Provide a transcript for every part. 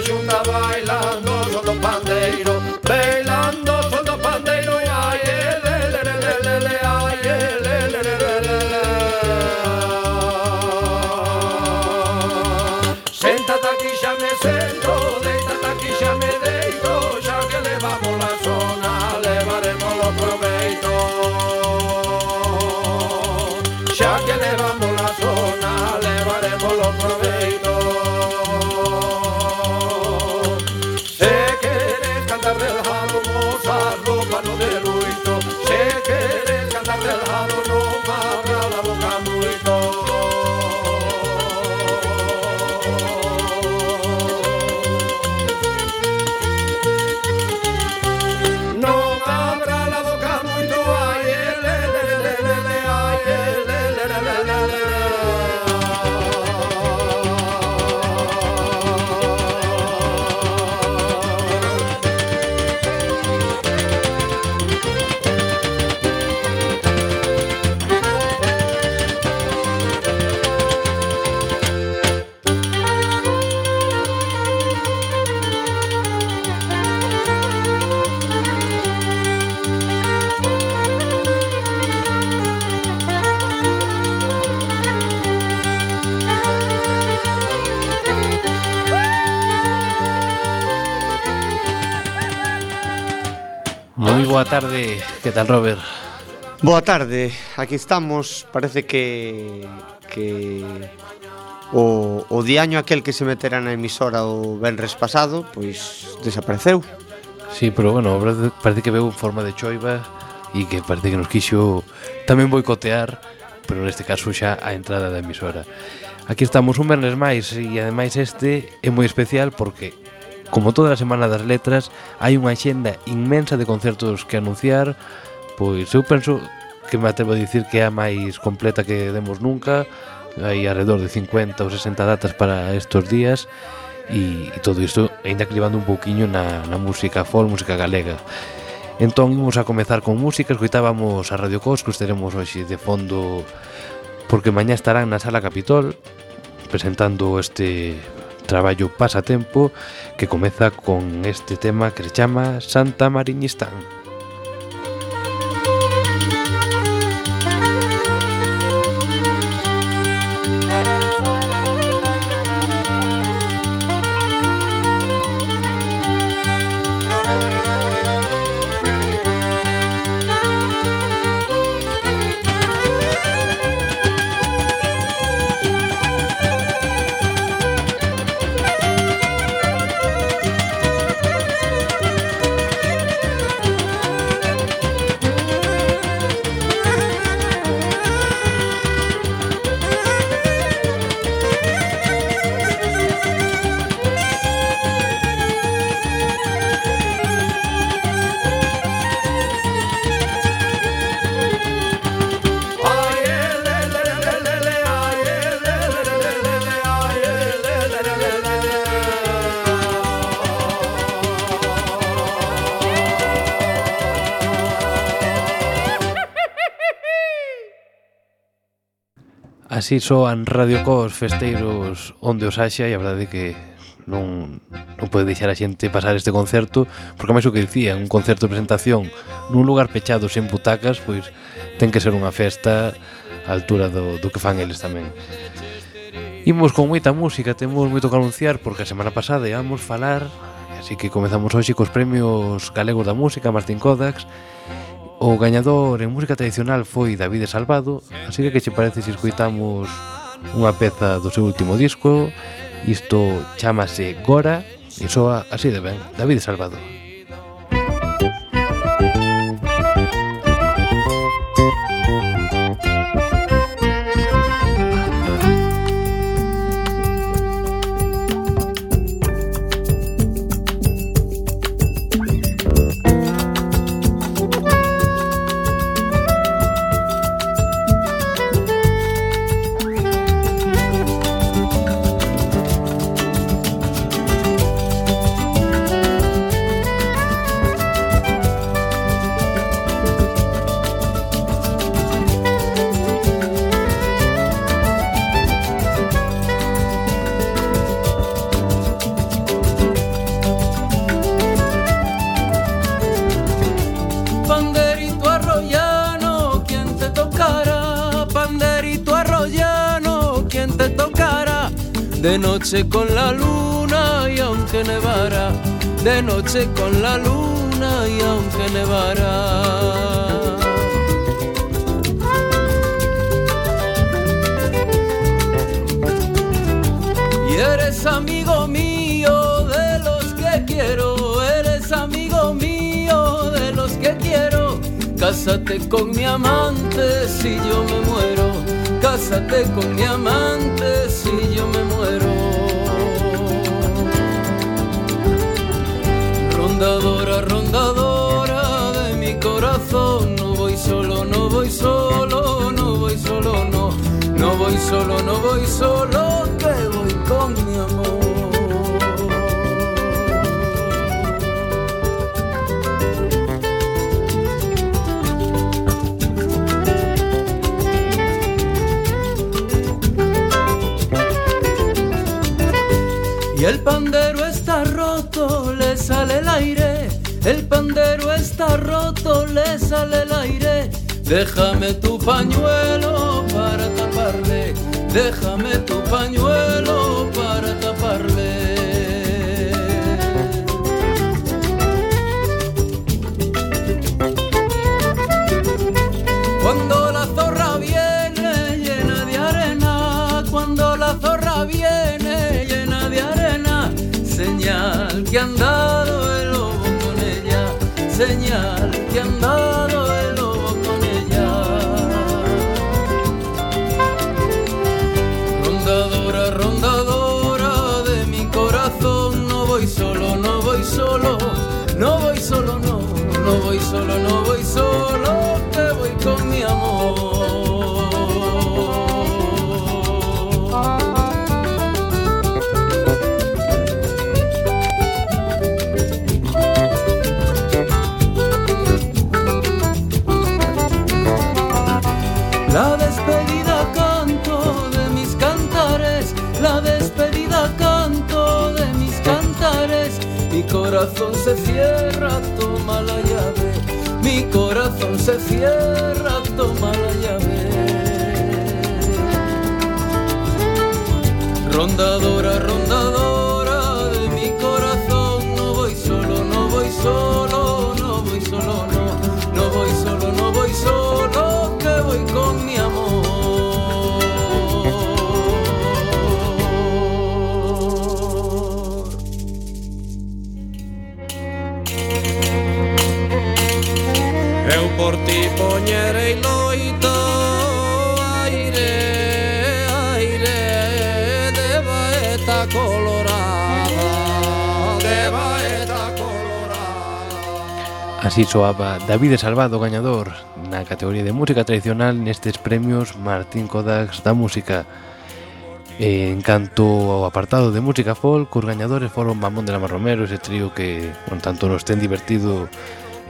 junta, vai Que tal, Robert? Boa tarde, aquí estamos. Parece que, que o, o diaño aquel que se metera na emisora o venres pasado Pois desapareceu. Sí, pero bueno, parece que veu forma de choiva E que parece que nos quixo tamén boicotear Pero neste caso xa a entrada da emisora. Aquí estamos un vernes máis e ademais este é moi especial porque Como toda a Semana das Letras, hai unha xenda inmensa de concertos que anunciar, pois eu penso que me atrevo a dicir que é a máis completa que demos nunca, hai alrededor de 50 ou 60 datas para estos días, e, e todo isto ainda cribando un pouquiño na, na música folk, música galega. Entón imos a comezar con música, escoitábamos a Radio Cos, que estaremos hoxe de fondo porque mañá estarán na Sala Capitol presentando este traballo Pasatempo que comeza con este tema que se chama Santa Mariñistán. Así soan radiocos festeiros onde os haxa e a verdade é que non, non pode deixar a xente pasar este concerto porque máis o que dicía, un concerto de presentación nun lugar pechado sen butacas pois ten que ser unha festa á altura do, do que fan eles tamén. Imos con moita música, temos moito que anunciar porque a semana pasada íamos falar así que comezamos hoxe cos premios galegos da música Martín Kodax O gañador en música tradicional foi David Salvado, así que que che parece se escuitamos unha peza do seu último disco, isto chamase Gora e soa así de ben, David Salvado. De noche con la luna y aunque nevara, de noche con la luna y aunque nevara. Y eres amigo mío de los que quiero, eres amigo mío de los que quiero. Cásate con mi amante si yo me muero, cásate con mi amante si yo me muero. Rondadora, rondadora de mi corazón, no voy solo, no voy solo, no voy solo, no, no voy solo, no voy solo, que voy con pandero está roto, le sale el aire. El pandero está roto, le sale el aire. Déjame tu pañuelo para taparle. Déjame tu pañuelo para taparle. Solo, no voy solo, que voy con mi amor. La despedida canto de mis cantares, la despedida canto de mis cantares. Mi corazón se cierra, toma la llave. Mi corazón se cierra, toma la llave. Rondadora, rondadora de mi corazón, no voy solo, no voy solo, no voy solo, no, ti poñerei noito aire, aire de baeta colorada, de baeta colorada. Así soaba David Salvado, gañador na categoría de música tradicional nestes premios Martín Kodax da Música. En canto ao apartado de música folk, os gañadores foron Mamón de la Romero, ese trío que, con tanto nos ten divertido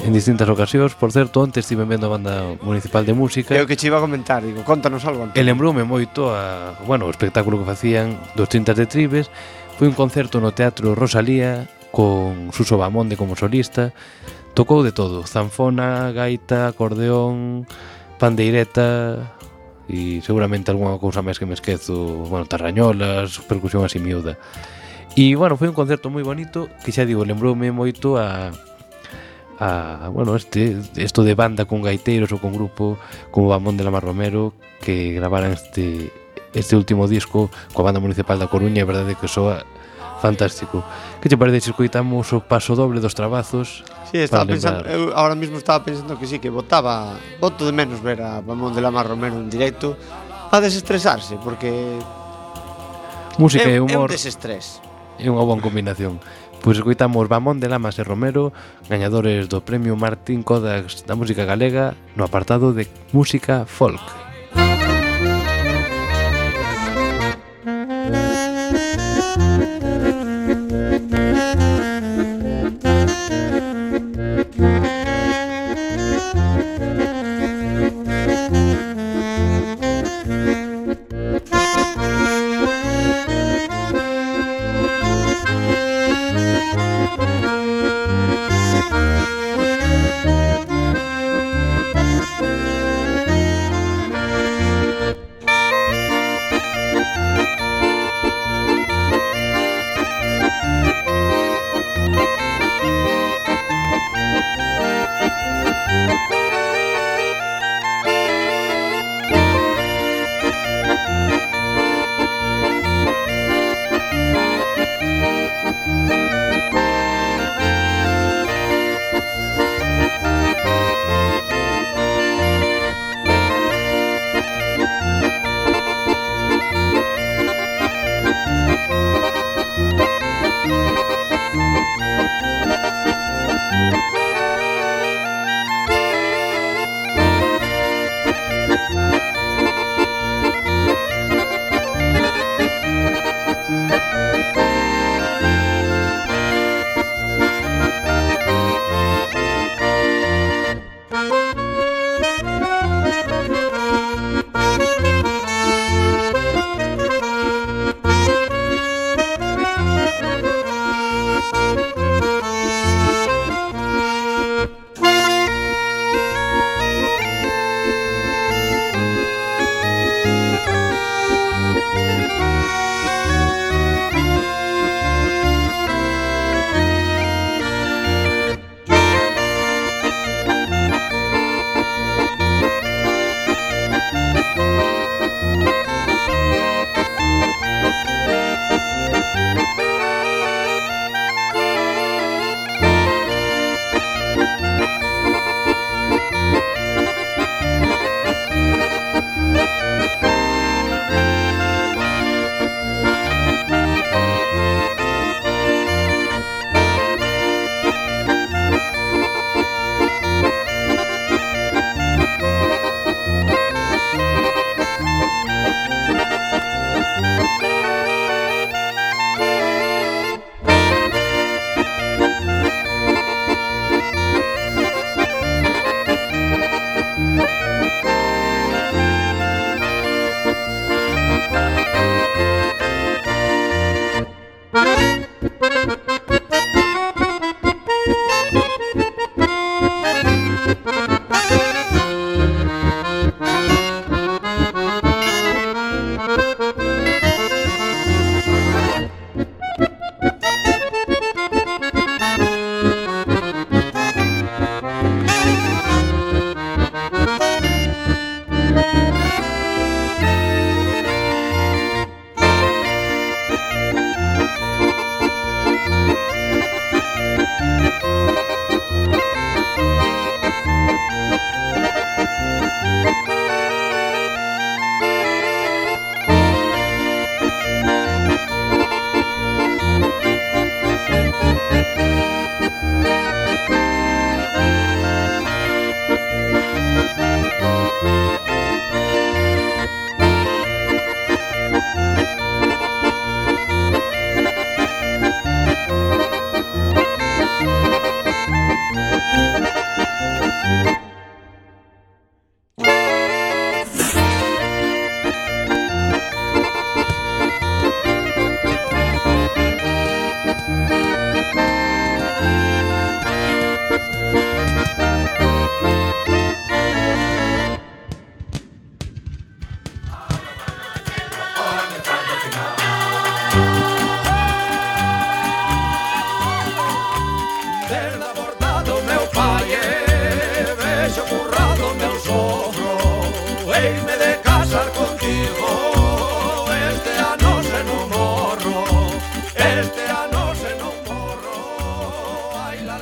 en distintas ocasións. Por certo, onte estive vendo a banda municipal de música. É o que che iba a comentar, digo, contanos algo. Antonio. E lembroume moito a, bueno, o espectáculo que facían dos Tintas de Tribes. Foi un concerto no Teatro Rosalía con Suso Bamonde como solista. Tocou de todo, zanfona, gaita, acordeón, pandeireta e seguramente algunha cousa máis que me esquezo, bueno, tarrañolas, percusión así miúda. E, bueno, foi un concerto moi bonito que xa digo, lembroume moito a a, bueno, este, esto de banda con gaiteiros ou con grupo como Bamón de la Mar Romero que gravaran este, este último disco coa banda municipal da Coruña, é verdade que soa fantástico. Que te parece se escoitamos o paso doble dos trabazos? Sí, estaba pensando, lembrar... eu ahora mismo estaba pensando que sí, que votaba, voto de menos ver a Bamón de la Mar Romero en directo para desestresarse, porque Música é, e humor. É un desestrés. É unha boa combinación. Pois escoitamos Bamón de Lamas e Romero, gañadores do Premio Martín Kodax da Música Galega no apartado de Música Folk.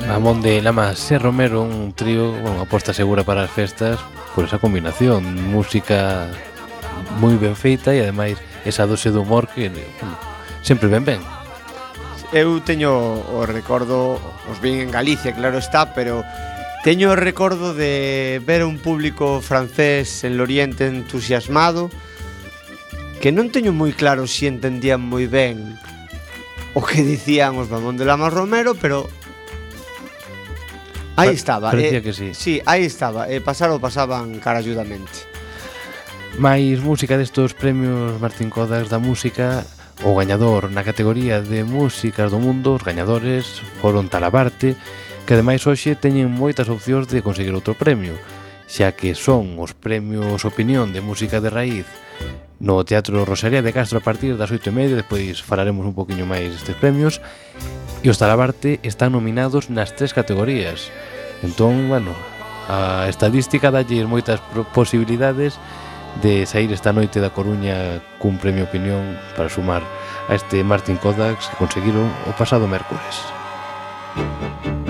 Mamón de Lama C. Romero, un trío, bueno, aposta segura para as festas por esa combinación, música moi ben feita e ademais esa dose de humor que bueno, sempre ben ben. Eu teño o recordo, os vin en Galicia, claro está, pero teño o recordo de ver un público francés en Loriente entusiasmado que non teño moi claro se si entendían moi ben o que dicían os Mamón de Lama Romero, pero Aí estaba. Parecía eh, que sí. Sí, aí estaba. Eh, pasar o pasaban caralludamente. Máis música destos premios Martín Codas da música O gañador na categoría de músicas do mundo Os gañadores foron Talabarte Que ademais hoxe teñen moitas opcións de conseguir outro premio Xa que son os premios Opinión de Música de Raíz no Teatro Rosaría de Castro a partir das oito e media Despois falaremos un poquinho máis destes premios E os Talabarte están nominados nas tres categorías Entón, bueno, a estadística dalle moitas posibilidades de sair esta noite da Coruña cun premio opinión para sumar a este Martin Kodaks que conseguiron o pasado mércores. Música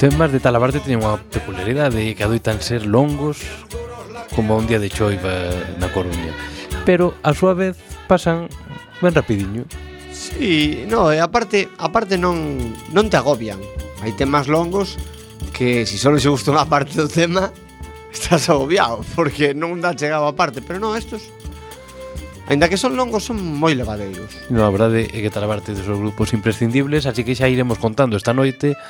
temas de Talabarte teñen unha peculiaridade que adoitan ser longos como un día de choiva na Coruña. Pero a súa vez pasan ben rapidiño. Sí, no, e aparte, aparte non, non te agobian. Hai temas longos que se si só se gusta unha parte do tema Estás agobiado porque non dá chegado a parte. Pero non, estos Ainda que son longos, son moi levadeiros. No, a verdade é que Talabarte dos seus grupos imprescindibles, así que xa iremos contando esta noite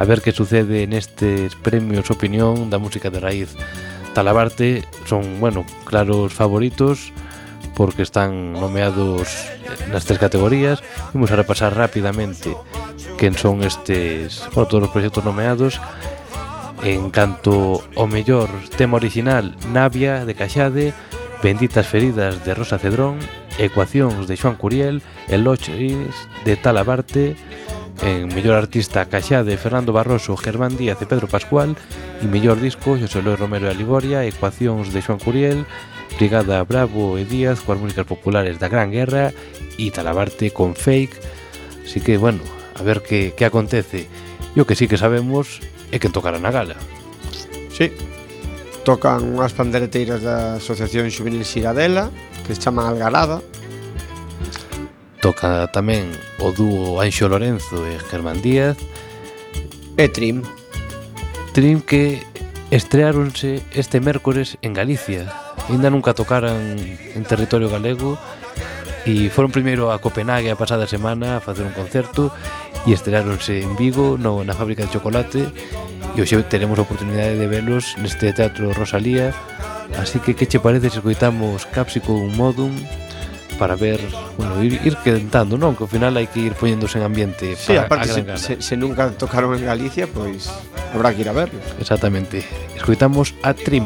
a ver que sucede nestes premios opinión da música de raíz Talabarte. Son, bueno, claros favoritos porque están nomeados nas tres categorías. Vamos a repasar rapidamente quen son estes bueno, todos os proxectos nomeados. En canto o mellor tema original Navia de Caxade Benditas feridas de Rosa Cedrón Ecuacións de Xoan Curiel Eloches de Talabarte en Mellor Artista Caxade, Fernando Barroso, Germán Díaz e Pedro Pascual e Mellor Disco José Luis Romero e Aliboria, Ecuacións de Xoan Curiel, Brigada Bravo e Díaz coas músicas populares da Gran Guerra e Talabarte con Fake. Así que, bueno, a ver que, que acontece. E o que sí que sabemos é que tocará na gala. Sí, tocan unhas pandereteiras da Asociación Juvenil Xiradela que se chaman Algarada Toca tamén o dúo Anxo Lorenzo e Germán Díaz. E Trim. Trim que estreáronse este mércores en Galicia. Ainda nunca tocaran en territorio galego E foron primeiro a Copenhague a pasada semana a facer un concerto E estreáronse en Vigo no, na fábrica de chocolate. E hoxe teremos a oportunidade de velos neste Teatro Rosalía. Así que que che parece se escoitamos Capsicum Modum? para ver, bueno, ir, ir quentando, non? Que ao final hai que ir poñéndose en ambiente sí, para aparte, se, se, se nunca tocaron en Galicia, pois habrá que ir a verlos. Exactamente. Escoitamos a Trim.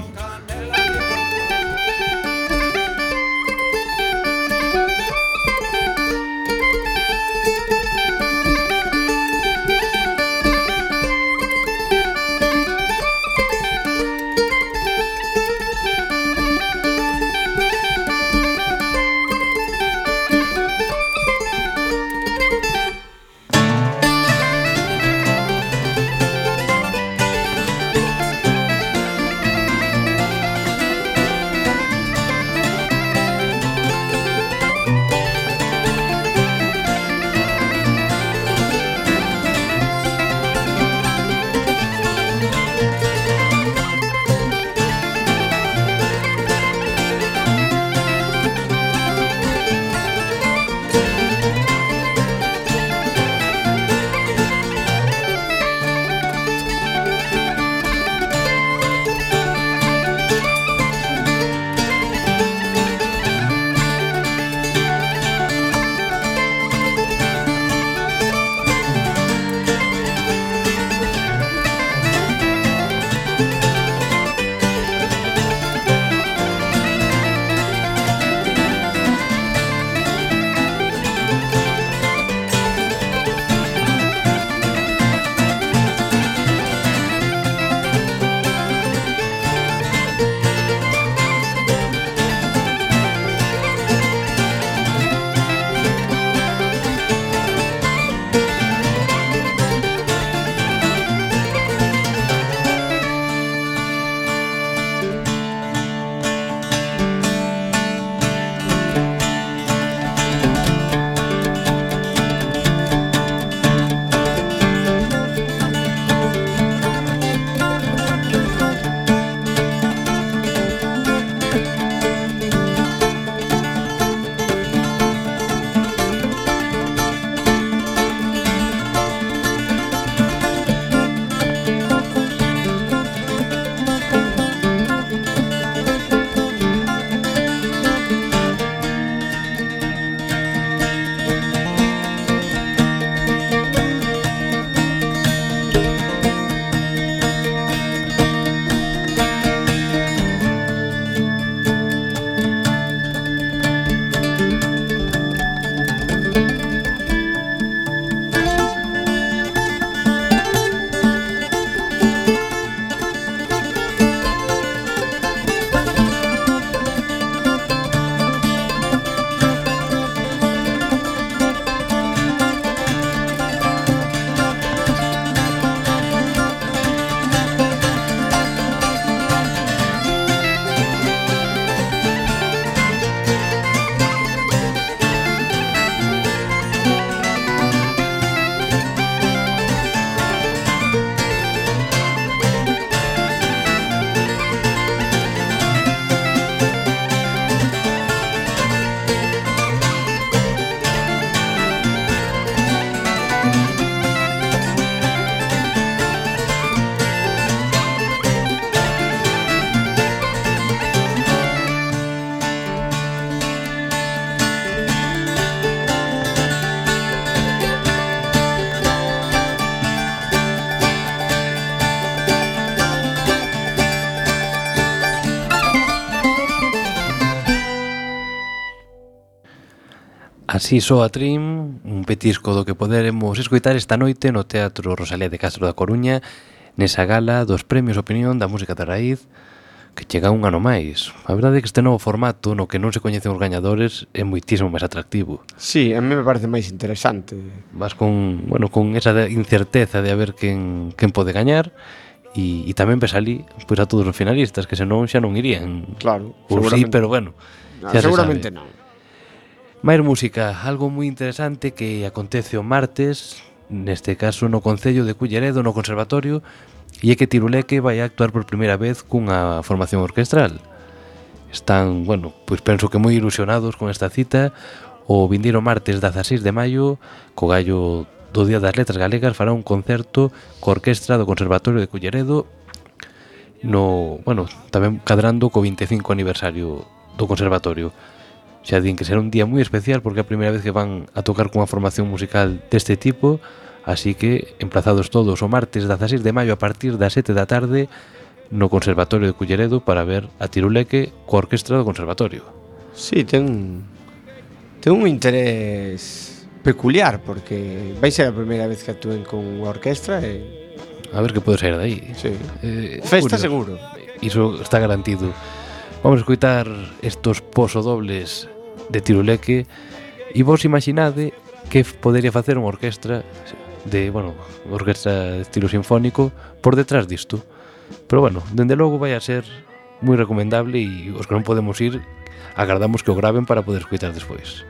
Así soa Trim, un petisco do que poderemos escoitar esta noite no Teatro Rosalía de Castro da Coruña nesa gala dos Premios Opinión da Música de Raíz que chega un ano máis. A verdade é que este novo formato no que non se coñecen os gañadores é moitísimo máis atractivo. Sí, a mí me parece máis interesante. Vas con, bueno, con esa incerteza de a ver quen, quen pode gañar e, e tamén ves ali pois, a todos os finalistas que senón xa non irían. Claro, Ou sí, pero bueno. Nah, seguramente non. Máis música, algo moi interesante que acontece o martes, neste caso no Concello de Culleredo, no Conservatorio, e é que Tiruleque vai actuar por primeira vez cunha formación orquestral. Están, bueno, pois penso que moi ilusionados con esta cita, o vindeiro martes 16 de maio, co gallo do Día das Letras Galegas fará un concerto co orquestra do Conservatorio de Culleredo no, bueno, tamén cadrando co 25 aniversario do Conservatorio xa din que será un día moi especial porque é a primeira vez que van a tocar cunha formación musical deste tipo, así que emplazados todos o martes 16 de maio a partir das 7 da tarde no Conservatorio de Culleredo para ver a Tiruleque coa orquestra do Conservatorio. Sí, ten, ten un interés peculiar porque vai ser a primeira vez que actúen con unha orquestra e... A ver que pode sair dai. Sí. Eh, Festa curioso. seguro. Iso está garantido. Vamos a escoitar estos posodobles dobles de tiruleque e vos imaginade que podería facer unha orquestra de, bueno, orquestra de estilo sinfónico por detrás disto. Pero bueno, dende logo vai a ser moi recomendable e os que non podemos ir agardamos que o graven para poder escutar despois.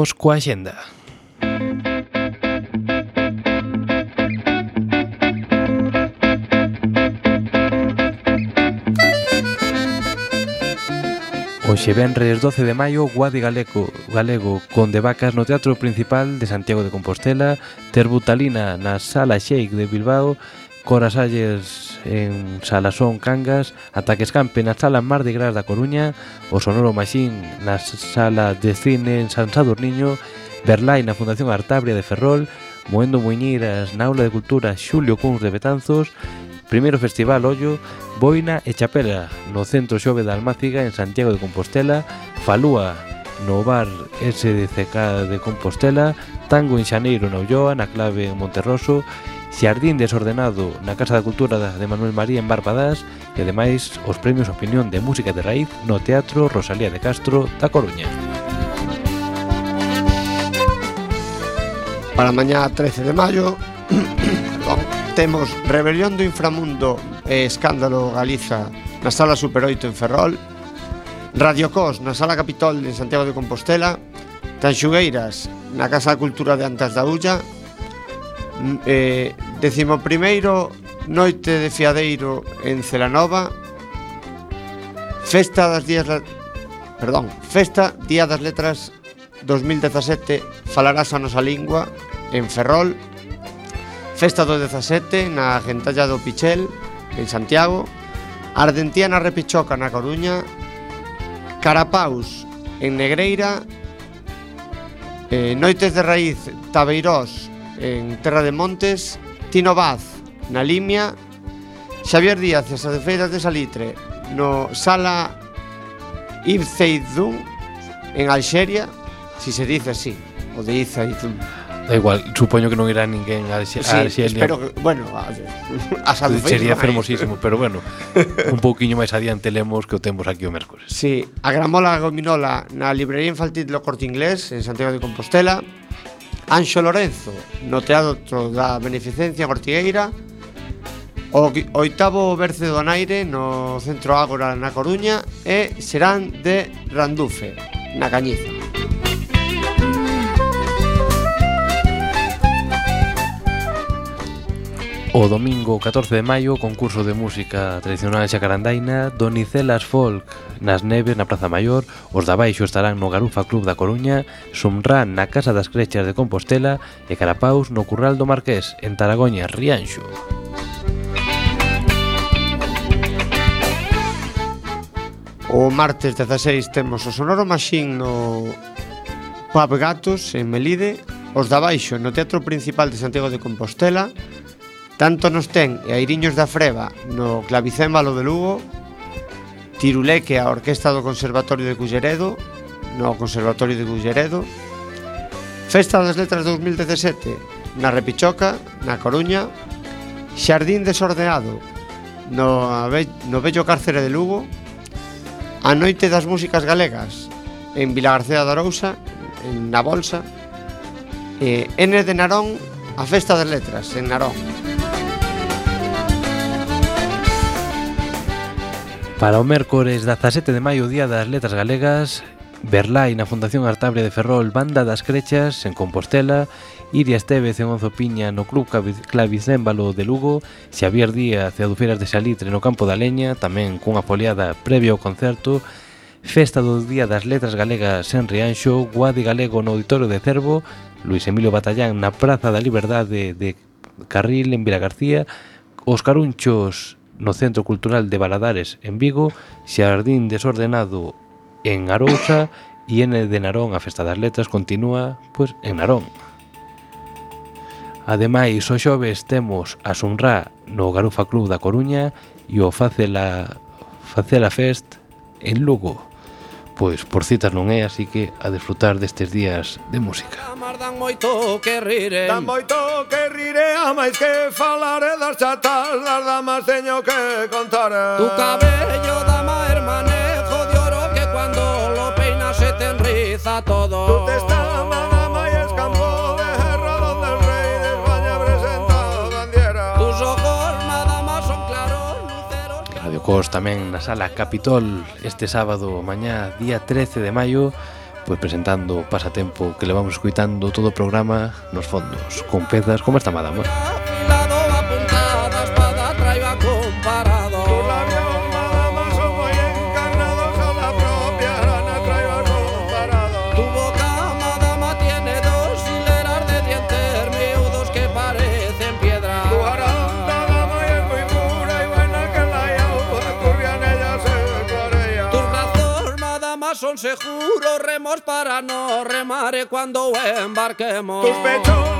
Imos coa xenda. Oxe venres 12 de maio, Guadi Galego, Galego con de vacas no Teatro Principal de Santiago de Compostela, Terbutalina na Sala Shake de Bilbao Corasalles en Salasón Cangas, Ataques Campe na sala Mar de Gras da Coruña, o Sonoro Machín na sala de cine en San Sadurniño, Berlai na Fundación Artabria de Ferrol, Moendo Muñiras na Aula de Cultura Xulio Cuns de Betanzos, Primeiro Festival Ollo, Boina e Chapela no Centro Xove da Almáciga en Santiago de Compostela, Falúa no bar SDCK de Compostela, Tango en Xaneiro na Ulloa, na Clave en Monterroso, Xardín desordenado na Casa da Cultura de Manuel María en Barbadas e ademais os premios Opinión de Música de Raíz no Teatro Rosalía de Castro da Coruña. Para mañá 13 de maio perdón, temos Rebelión do Inframundo e Escándalo Galiza na Sala Super 8 en Ferrol Radio Cos na Sala Capitol en Santiago de Compostela Tanxugueiras na Casa da Cultura de Antas da Ulla eh, Decimo primeiro Noite de Fiadeiro en Celanova. Festa das Días Perdón, Festa Día das Letras 2017 Falarás a nosa lingua en Ferrol. Festa do 17 na Gentalla do Pichel en Santiago. Ardentía na Repichoca na Coruña. Carapaus en Negreira. Eh, Noites de Raíz Tabeirós en Terra de Montes, Tino Vaz na Limia, Xavier Díaz e as adefeiras de Salitre no Sala Ibzeidun, en Alxeria, si se dice así, o de Ibzeidun. Da igual, supoño que non irá ninguén a Alxeria. Sí, espero que, bueno, a, a Sería fermosísimo, pero bueno, un pouquiño máis adiante lemos que o temos aquí o mércores. Sí, a Gramola Gominola na librería infantil do Corte Inglés en Santiago de Compostela, Anxo Lorenzo no Teatro da Beneficencia en Ortigueira O oitavo berce do Naire no Centro Ágora na Coruña E serán de Randufe na Cañiza. O domingo 14 de maio, concurso de música tradicional xacarandaina Donicelas Folk nas Neves na Praza Maior Os da Baixo estarán no Garufa Club da Coruña Sumrán na Casa das Crechas de Compostela E Carapaus no Curral do Marqués en Taragoña, Rianxo. O martes 16 temos o Sonoro Machín no Pub Gatos en Melide Os da Baixo no Teatro Principal de Santiago de Compostela Tanto nos ten e Airiños da freba no clavicémbalo de Lugo, Tiruleque a Orquesta do Conservatorio de Culleredo, no Conservatorio de Culleredo, Festa das Letras 2017 na Repichoca, na Coruña, Xardín desordenado no, no Bello Cárcere de Lugo, A Noite das Músicas Galegas en Vilagarcía da Arousa, en Na Bolsa, e N de Narón, a Festa das Letras en Narón. Para o mércores 17 de maio, Día das Letras Galegas, Berlai na Fundación Artable de Ferrol, Banda das Crechas en Compostela, Iria Estevez en Onzo Piña no Club Clavicémbalo de Lugo, Xavier Díaz e Adufeiras de Salitre no Campo da Leña, tamén cunha foliada previa ao concerto, Festa do Día das Letras Galegas en Rianxo, Guadi Galego no Auditorio de Cervo, Luis Emilio Batallán na Praza da Liberdade de Carril en Vila García, Os Carunchos no Centro Cultural de Baladares en Vigo, Xardín Desordenado en Arousa e N de Narón a Festa das Letras continúa pois, en Narón. Ademais, o xoves temos a Sunra no Garufa Club da Coruña e o Facela, Facela Fest en Lugo pois por citas non é, así que a disfrutar destes días de música. Amar dan moito que rire, dan moito que rire, a máis que falar das chatas, das damas teño que contar. Tu cabello dama hermanejo de oro que cuando lo peinas se te enriza todo. Tú te estás Radio Cos tamén na Sala Capitol este sábado mañá, día 13 de maio, pois presentando o pasatempo que levamos escuitando todo o programa nos fondos, con pezas como esta madamora. seguro remos para no remar cuando embarquemos. Tus pechos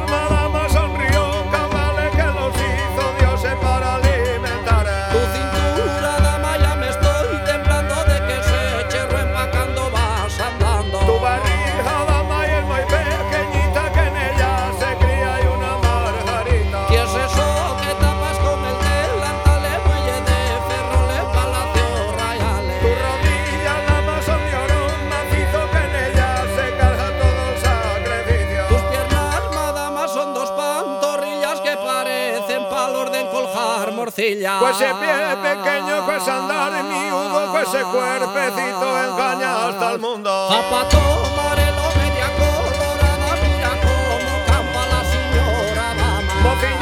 morcilla. Pues ese pie pequeño, pues andar miudo, pues ese cuerpecito engaña hasta el mundo. Zapato amarelo, media colorada, mira cómo campa la señora dama.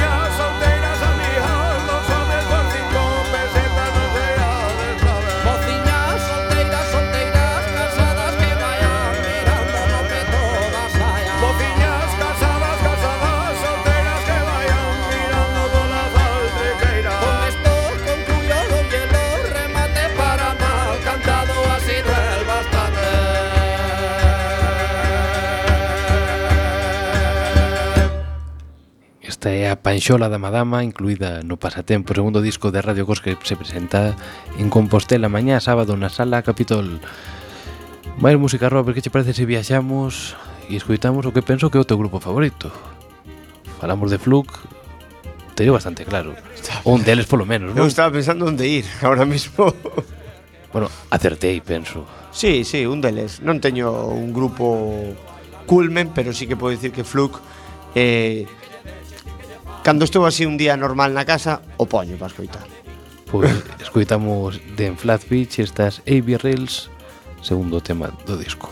Esta é a Panxola da Madama incluída no Pasatempo, segundo disco de Radio Cos que se presenta en Compostela mañá sábado na Sala Capitol. Mais música rock, que che parece se viaxamos e escoitamos o que penso que é o teu grupo favorito? Falamos de Fluke, te digo bastante claro. Un deles polo menos, non? Eu estaba pensando onde ir ahora mismo. bueno, acertei, penso. Sí, sí, un deles. Non teño un grupo culmen, pero sí que podo dicir que Fluke eh, Cando estou así un día normal na casa, o poño para escoitar. Pois escoitamos de en Flat Beach estas AB Rails, segundo tema do disco.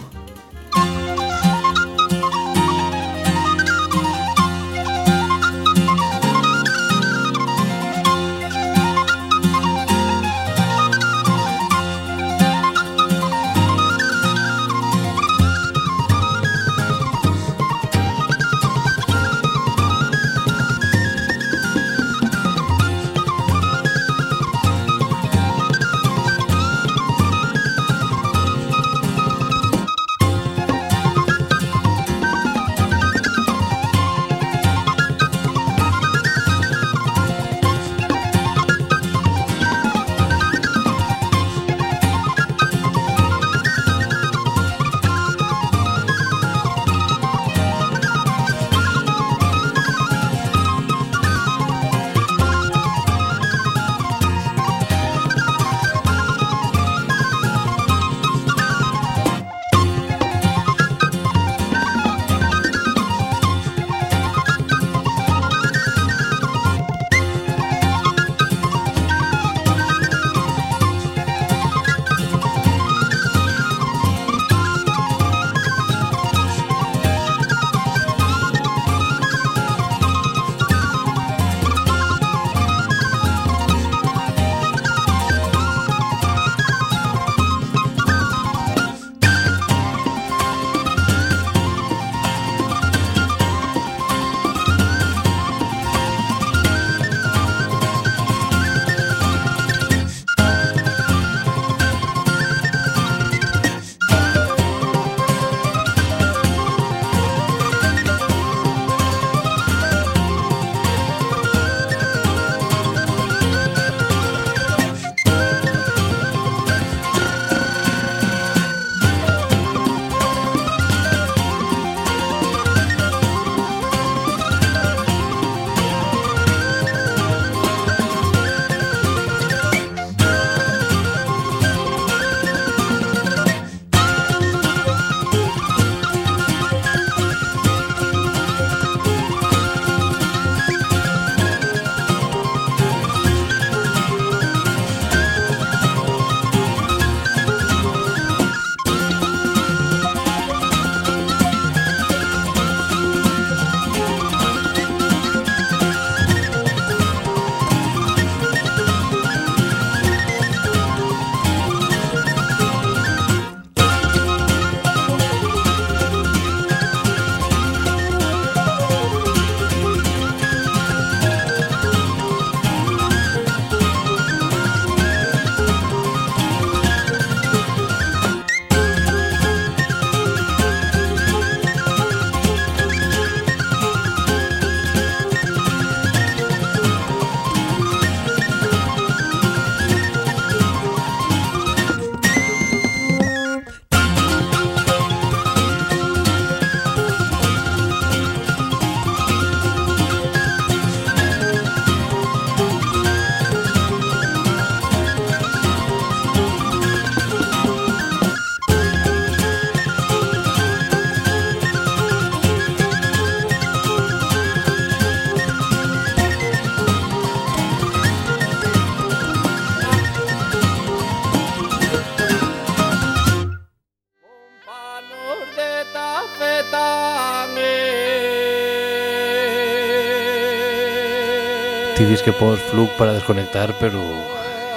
que pos flug para desconectar, pero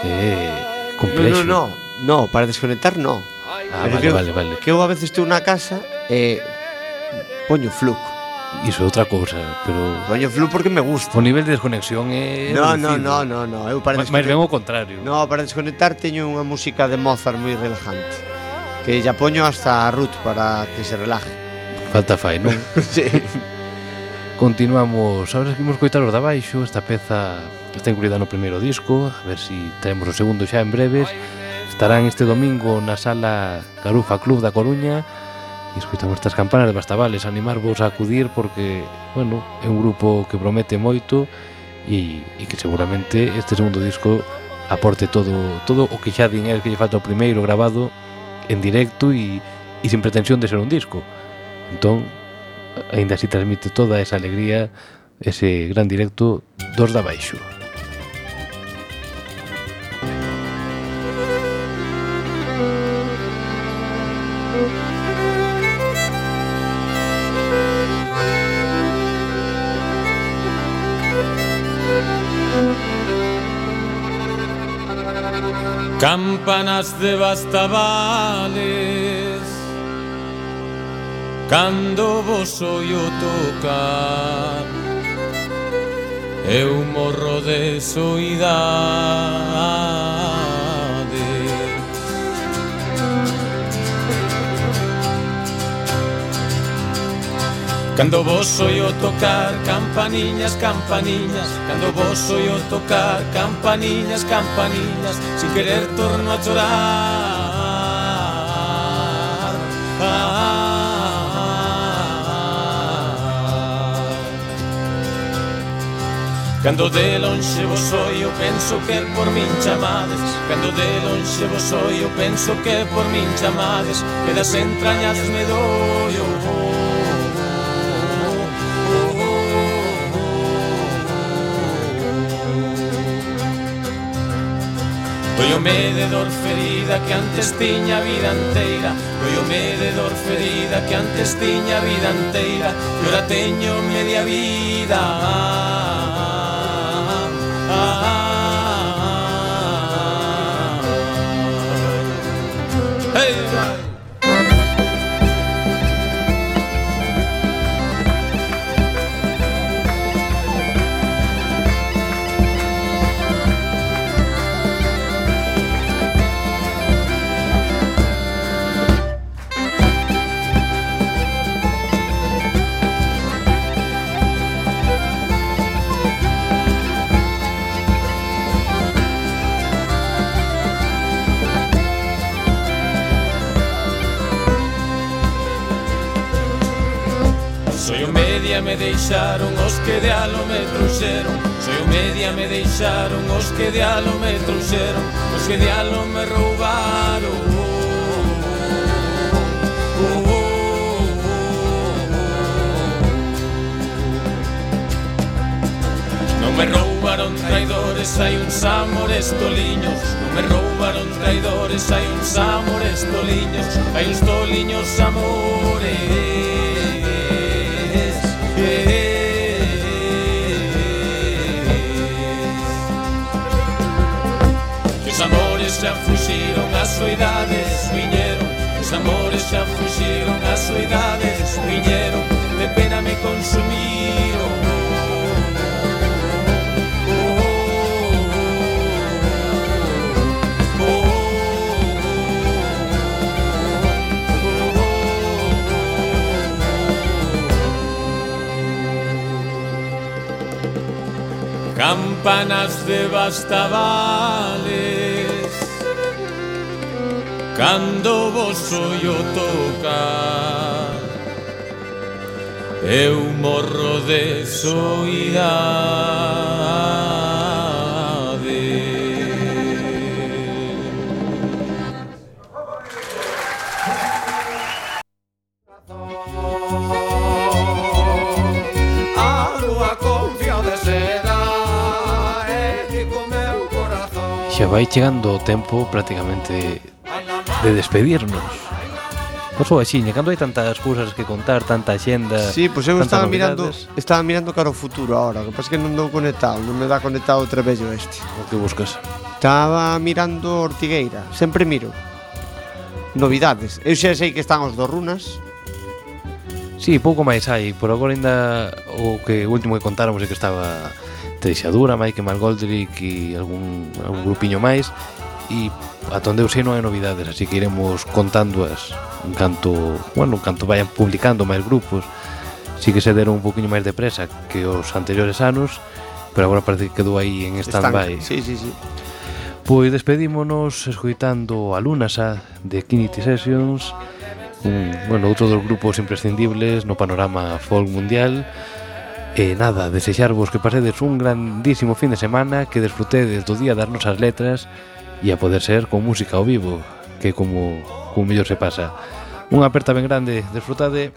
eh, complexo. No, no, no, no, para desconectar no. Ah, pero vale, que, vale, vale. Que eu a veces estou na casa e eh, poño Flux. Iso é outra cousa, pero... Poño Flux porque me gusta. O nivel de desconexión é... No, reducido. no, no, no, no. Eu para desconectar... Mas ben o contrario. No, para desconectar teño unha música de Mozart moi relajante. Que ya poño hasta a Ruth para que se relaje. Falta fai, non? sí. Continuamos, ahora seguimos coitar os da baixo Esta peza está incluída no primeiro disco. A ver se si traemos o segundo xa en breves Estarán este domingo na sala Garufa Club da Coruña. E escoitamos estas campanas de Bastavales Animarvos a acudir porque, bueno, é un grupo que promete moito E, e que seguramente este segundo disco aporte todo todo o que xa din el que lle falta o primeiro grabado en directo e, e sin pretensión de ser un disco. Entón aínda así transmite toda esa alegría ese gran directo dos da baixo. Campanas de Bastavales Cando vos oio tocar Eu morro de soidade. Cando vos oio tocar campaniñas, campaniñas. Cando vos oio tocar campaniñas, campaniñas. Sin querer torno a chorar. Cando de lonxe vos oio penso que por min chamades. Cando de lonxe vos oio penso que por min chamades. E das entrañas me doio oh, oh, oh, Doiome de dor ferida que antes tiña vida inteira Doiome de dor ferida que antes tiña vida inteira E ora teño media vida. ah, Ah, media me deixaron os que de alo me trouxeron. Soy o media me deixaron os que de alo me trouxeron. Os que de alo me roubaron. Non me roubaron traidores, hai uns amores toliños. Non me roubaron traidores, hai uns amores toliños. Hai uns toliños amores. xa fuxiron as suidades, viñeron Os amores xa fuxiron as suidades, viñeron De pena me consumiron campanas de bastavales. Cando vos ollo toca Eu morro de soidade. A lúa confía de seda eh, E ti comeu corazón. Xa vai chegando o tempo prácticamente de despedirnos. Pois axiña, cando hai tantas cousas que contar, tanta xenda... Sí, pois pues eu estaba novidades. mirando, estaba mirando cara ao futuro agora, que pasa que non dou conectado, non me dá conectado o trebello este. O que buscas? Estaba mirando Ortigueira, sempre miro. Novidades. Eu xa sei que están os dos Runas. Sí, pouco máis hai, por agora ainda o que o último que contáramos é que estaba Treixadura, Mike Margoldrick e algún, algún grupiño máis e ata onde eu sei non hai novidades, así que iremos contándoas en canto, bueno, en canto vayan publicando máis grupos. Sí que se deron un poquinho máis de presa que os anteriores anos, pero agora parece que quedou aí en stand-by. Sí, sí, sí. Pois despedímonos escoitando a Lunasa de Kinity Sessions, un, bueno, outro dos grupos imprescindibles no panorama folk mundial. E nada, desexarvos que pasedes un grandísimo fin de semana, que desfrutedes do Día das Nosas Letras e a poder ser con música ao vivo, que como, como mellor se pasa. Unha aperta ben grande, desfrutade.